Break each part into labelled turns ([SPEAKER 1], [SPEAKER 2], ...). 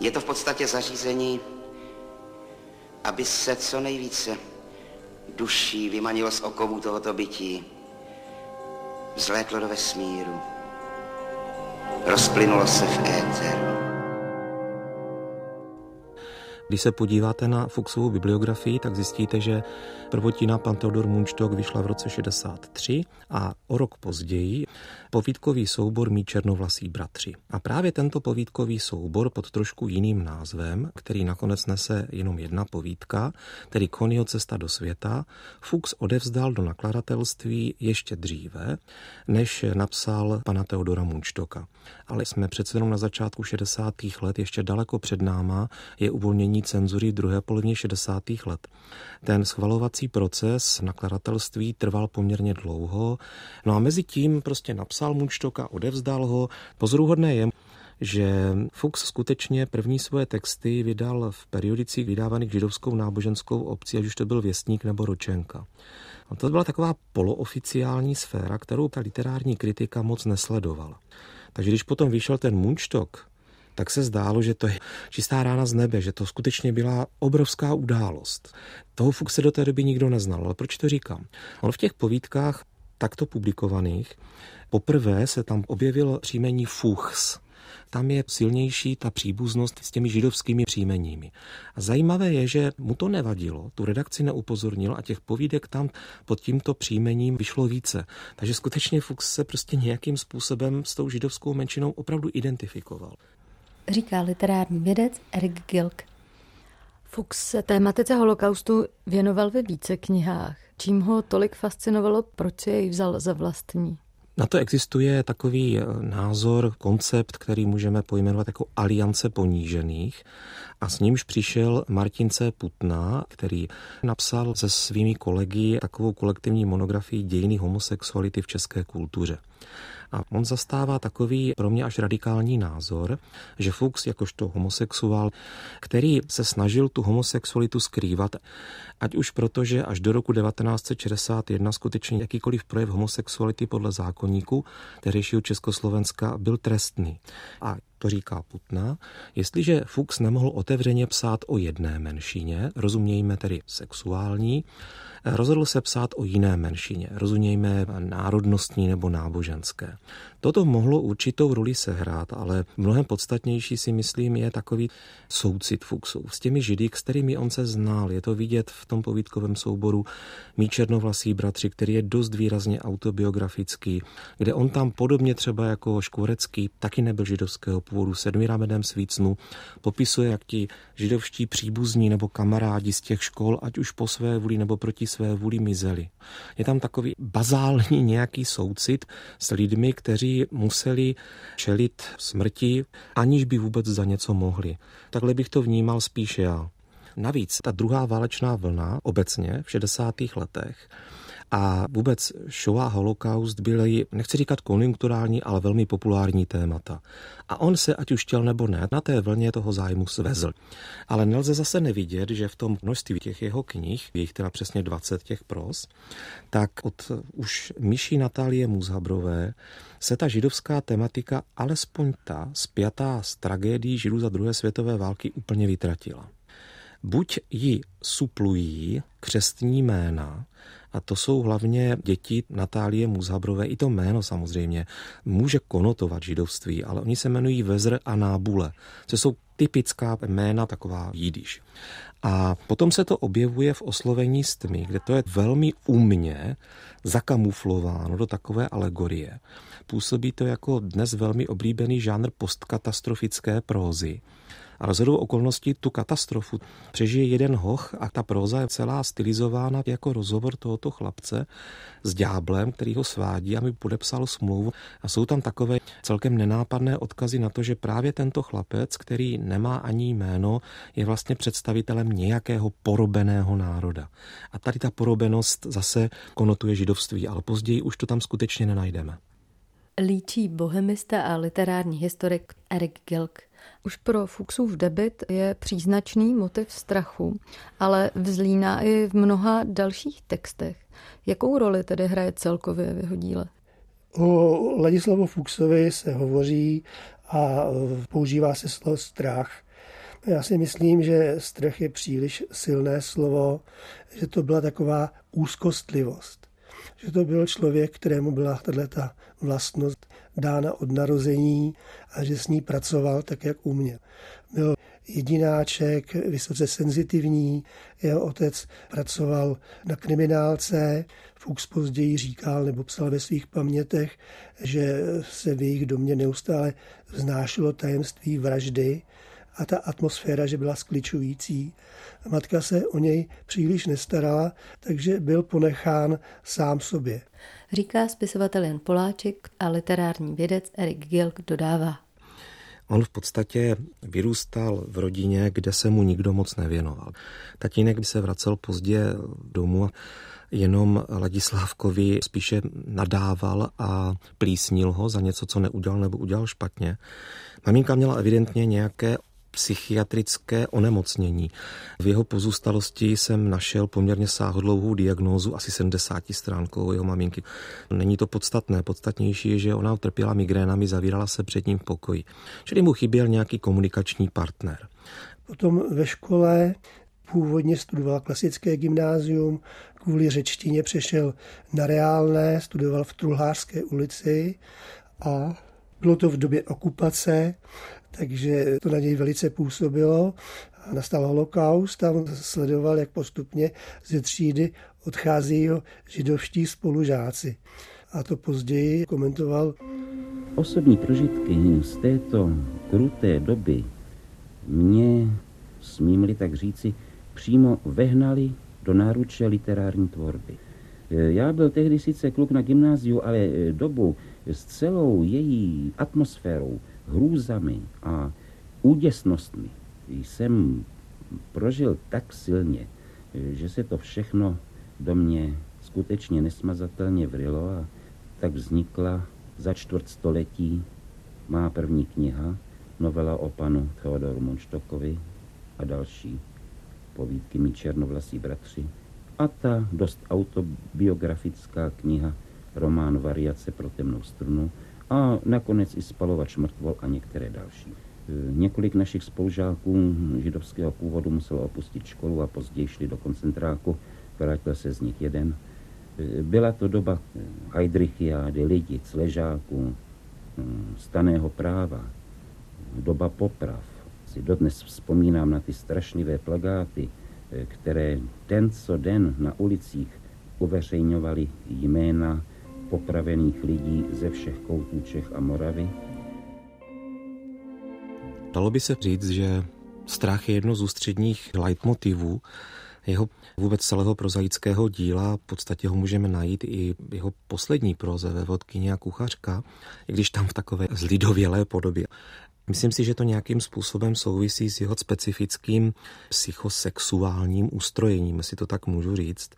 [SPEAKER 1] Je to v podstatě zařízení, aby se co nejvíce duší vymanilo z okovů tohoto bytí, vzlétlo do vesmíru, rozplynulo se v éteru.
[SPEAKER 2] Když se podíváte na Fuchsovou bibliografii, tak zjistíte, že prvotina Pan Teodor Munčtok vyšla v roce 63 a o rok později povídkový soubor Mí černovlasí bratři. A právě tento povídkový soubor pod trošku jiným názvem, který nakonec nese jenom jedna povídka, tedy Konio cesta do světa, Fuchs odevzdal do nakladatelství ještě dříve, než napsal pana Teodora Munčtoka. Ale jsme přece jenom na začátku 60. let, ještě daleko před náma je uvolnění cenzury v druhé polovině 60. let. Ten schvalovací proces nakladatelství trval poměrně dlouho, no a mezi tím prostě napsal Munčtoka, odevzdal ho. Pozoruhodné je, že Fuchs skutečně první svoje texty vydal v periodicích vydávaných židovskou náboženskou obcí, ať už to byl Věstník nebo Ročenka. A to byla taková polooficiální sféra, kterou ta literární kritika moc nesledovala. Takže když potom vyšel ten Munčtok, tak se zdálo, že to je čistá rána z nebe, že to skutečně byla obrovská událost. Toho Fuchse do té doby nikdo neznal, ale proč to říkám? On v těch povídkách takto publikovaných poprvé se tam objevilo příjmení Fuchs, tam je silnější ta příbuznost s těmi židovskými příjmeními. A zajímavé je, že mu to nevadilo, tu redakci neupozornil a těch povídek tam pod tímto příjmením vyšlo více. Takže skutečně Fuchs se prostě nějakým způsobem s tou židovskou menšinou opravdu identifikoval
[SPEAKER 3] říká literární vědec Erik Gilk.
[SPEAKER 4] Fuchs se tématice holokaustu věnoval ve více knihách. Čím ho tolik fascinovalo, proč si jej vzal za vlastní?
[SPEAKER 2] Na to existuje takový eh, názor, koncept, který můžeme pojmenovat jako aliance ponížených a s nímž přišel Martin C. Putna, který napsal se svými kolegy takovou kolektivní monografii dějiny homosexuality v české kultuře. A on zastává takový pro mě až radikální názor, že Fuchs jakožto homosexuál, který se snažil tu homosexualitu skrývat, ať už proto, že až do roku 1961 skutečně jakýkoliv projev homosexuality podle zákonníku tehdejšího Československa byl trestný. A to říká Putna, jestliže Fuchs nemohl otevřeně psát o jedné menšině, rozumějme tedy sexuální, rozhodl se psát o jiné menšině, rozumějme národnostní nebo náboženské. Toto mohlo určitou roli sehrát, ale mnohem podstatnější si myslím je takový soucit Fuchsů s těmi židy, s kterými on se znal. Je to vidět v tom povídkovém souboru Mí černovlasí bratři, který je dost výrazně autobiografický, kde on tam podobně třeba jako Škvorecký, taky nebyl židovského původu, sedmi ramenem svícnu, popisuje, jak ti židovští příbuzní nebo kamarádi z těch škol, ať už po své vůli nebo proti své vůli mizeli. Je tam takový bazální nějaký soucit s lidmi, kteří museli čelit smrti, aniž by vůbec za něco mohli. Takhle bych to vnímal spíše já. Navíc ta druhá válečná vlna obecně v 60. letech a vůbec show a holokaust byly, nechci říkat konjunkturální, ale velmi populární témata. A on se, ať už chtěl nebo ne, na té vlně toho zájmu svezl. Ale nelze zase nevidět, že v tom množství těch jeho knih, je jich teda přesně 20 těch pros, tak od už Míší Natálie Muzhabrové se ta židovská tematika, alespoň ta spjatá s tragédií židů za druhé světové války, úplně vytratila. Buď ji suplují křestní jména, a to jsou hlavně děti Natálie Muzhabrové. I to jméno samozřejmě může konotovat židovství, ale oni se jmenují Vezr a Nábule, co jsou typická jména taková jidiš. A potom se to objevuje v oslovení s tmy, kde to je velmi umně zakamuflováno do takové alegorie. Působí to jako dnes velmi oblíbený žánr postkatastrofické prózy a rozhodou okolností tu katastrofu přežije jeden hoch a ta proza je celá stylizována jako rozhovor tohoto chlapce s dňáblem, který ho svádí a mi podepsal smlouvu. A jsou tam takové celkem nenápadné odkazy na to, že právě tento chlapec, který nemá ani jméno, je vlastně představitelem nějakého porobeného národa. A tady ta porobenost zase konotuje židovství, ale později už to tam skutečně nenajdeme.
[SPEAKER 3] Líčí bohemista a literární historik Erik Gilk.
[SPEAKER 4] Už pro Fuchsův debit je příznačný motiv strachu, ale vzlíná i v mnoha dalších textech. Jakou roli tedy hraje celkově v jeho díle?
[SPEAKER 5] O Ladislavu Fuchsovi se hovoří a používá se slovo strach Já si myslím, že strach je příliš silné slovo, že to byla taková úzkostlivost. Že to byl člověk, kterému byla tato vlastnost dána od narození a že s ní pracoval tak, jak uměl. Byl jedináček, vysoce senzitivní. Jeho otec pracoval na kriminálce. Fuchs později říkal nebo psal ve svých pamětech, že se v jejich domě neustále vznášelo tajemství vraždy a ta atmosféra, že byla skličující. Matka se o něj příliš nestarala, takže byl ponechán sám sobě.
[SPEAKER 3] Říká spisovatel Jan Poláček a literární vědec Erik Gilk dodává.
[SPEAKER 2] On v podstatě vyrůstal v rodině, kde se mu nikdo moc nevěnoval. Tatínek by se vracel pozdě domů jenom Ladislávkovi spíše nadával a plísnil ho za něco, co neudělal nebo udělal špatně. Maminka měla evidentně nějaké psychiatrické onemocnění. V jeho pozůstalosti jsem našel poměrně sáhodlouhou diagnózu, asi 70 stránkou jeho maminky. Není to podstatné, podstatnější je, že ona trpěla migrénami, zavírala se před ním v pokoji. Čili mu chyběl nějaký komunikační partner.
[SPEAKER 5] Potom ve škole původně studoval klasické gymnázium, kvůli řečtině přešel na reálné, studoval v Trulhářské ulici a bylo to v době okupace, takže to na něj velice působilo. Nastal holokaust, tam sledoval, jak postupně ze třídy odchází jeho židovští spolužáci. A to později komentoval.
[SPEAKER 6] Osobní prožitky z této kruté doby mě, smím-li tak říci, přímo vehnali do náruče literární tvorby. Já byl tehdy sice kluk na gymnáziu, ale dobu s celou její atmosférou, hrůzami a úděsnostmi jsem prožil tak silně, že se to všechno do mě skutečně nesmazatelně vrilo a tak vznikla za čtvrt století má první kniha, novela o panu Theodoru Monštokovi a další povídky mi černovlasí bratři a ta dost autobiografická kniha román Variace pro temnou strunu a nakonec i spalovač mrtvol a některé další. E, několik našich spolužáků židovského původu muselo opustit školu a později šli do koncentráku, vrátil se z nich jeden. E, byla to doba Heidrichiády, lidic, ležáků, staného práva, doba poprav. Si dodnes vzpomínám na ty strašlivé plagáty, e, které den co den na ulicích uveřejňovali jména popravených lidí ze všech koutů Čech a Moravy?
[SPEAKER 2] Dalo by se říct, že strach je jedno z ústředních leitmotivů jeho vůbec celého prozaického díla. V podstatě ho můžeme najít i jeho poslední proze ve Vodkyně a kuchařka, i když tam v takové zlidovělé podobě. Myslím si, že to nějakým způsobem souvisí s jeho specifickým psychosexuálním ustrojením, jestli to tak můžu říct.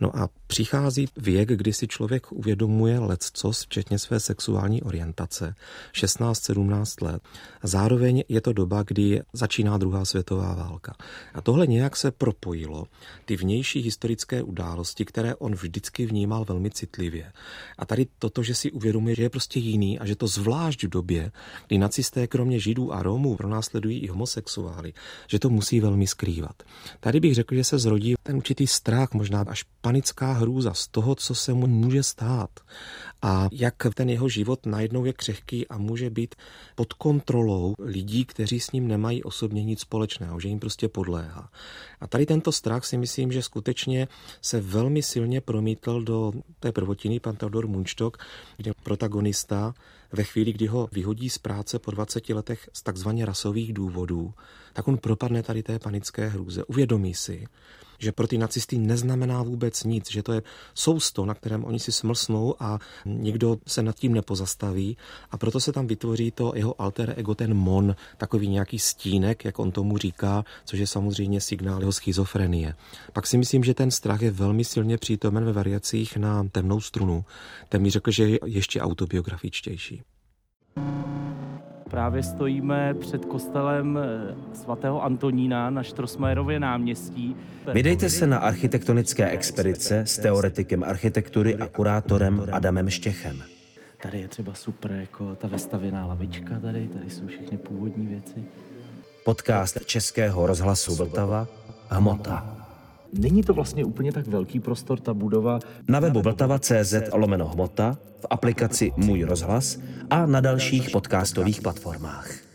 [SPEAKER 2] No a přichází věk, kdy si člověk uvědomuje leccos, včetně své sexuální orientace, 16-17 let. Zároveň je to doba, kdy začíná druhá světová válka. A tohle nějak se propojilo, ty vnější historické události, které on vždycky vnímal velmi citlivě. A tady toto, že si uvědomuje, že je prostě jiný a že to zvlášť v době, kdy nacisté kromě židů a Romů pronásledují i homosexuály, že to musí velmi skrývat. Tady bych řekl, že se zrodí ten určitý strach, možná až panická hrůza z toho, co se mu může stát a jak ten jeho život najednou je křehký a může být pod kontrolou lidí, kteří s ním nemají osobně nic společného, že jim prostě podléhá. A tady tento strach si myslím, že skutečně se velmi silně promítl do té prvotiny pan Teodor Munčtok, kde protagonista ve chvíli, kdy ho vyhodí z práce po 20 letech z takzvaně rasových důvodů, tak on propadne tady té panické hrůze. Uvědomí si, že pro ty nacisty neznamená vůbec nic, že to je sousto, na kterém oni si smlsnou a nikdo se nad tím nepozastaví a proto se tam vytvoří to jeho alter ego, ten mon, takový nějaký stínek, jak on tomu říká, což je samozřejmě signál jeho schizofrenie. Pak si myslím, že ten strach je velmi silně přítomen ve variacích na temnou strunu. Ten mi řekl, že je ještě autobiografičtější.
[SPEAKER 7] Právě stojíme před kostelem eh, svatého Antonína na Štrosmajerově náměstí.
[SPEAKER 8] Vydejte se na architektonické expedice s teoretikem architektury a kurátorem Adamem Štěchem.
[SPEAKER 7] Tady je třeba super jako ta vestavěná lavička tady, tady jsou všechny původní věci.
[SPEAKER 8] Podcast Českého rozhlasu Vltava Hmota.
[SPEAKER 7] Není to vlastně úplně tak velký prostor, ta budova.
[SPEAKER 8] Na webu vltava.cz lomeno hmota, v aplikaci Můj rozhlas a na dalších podcastových platformách.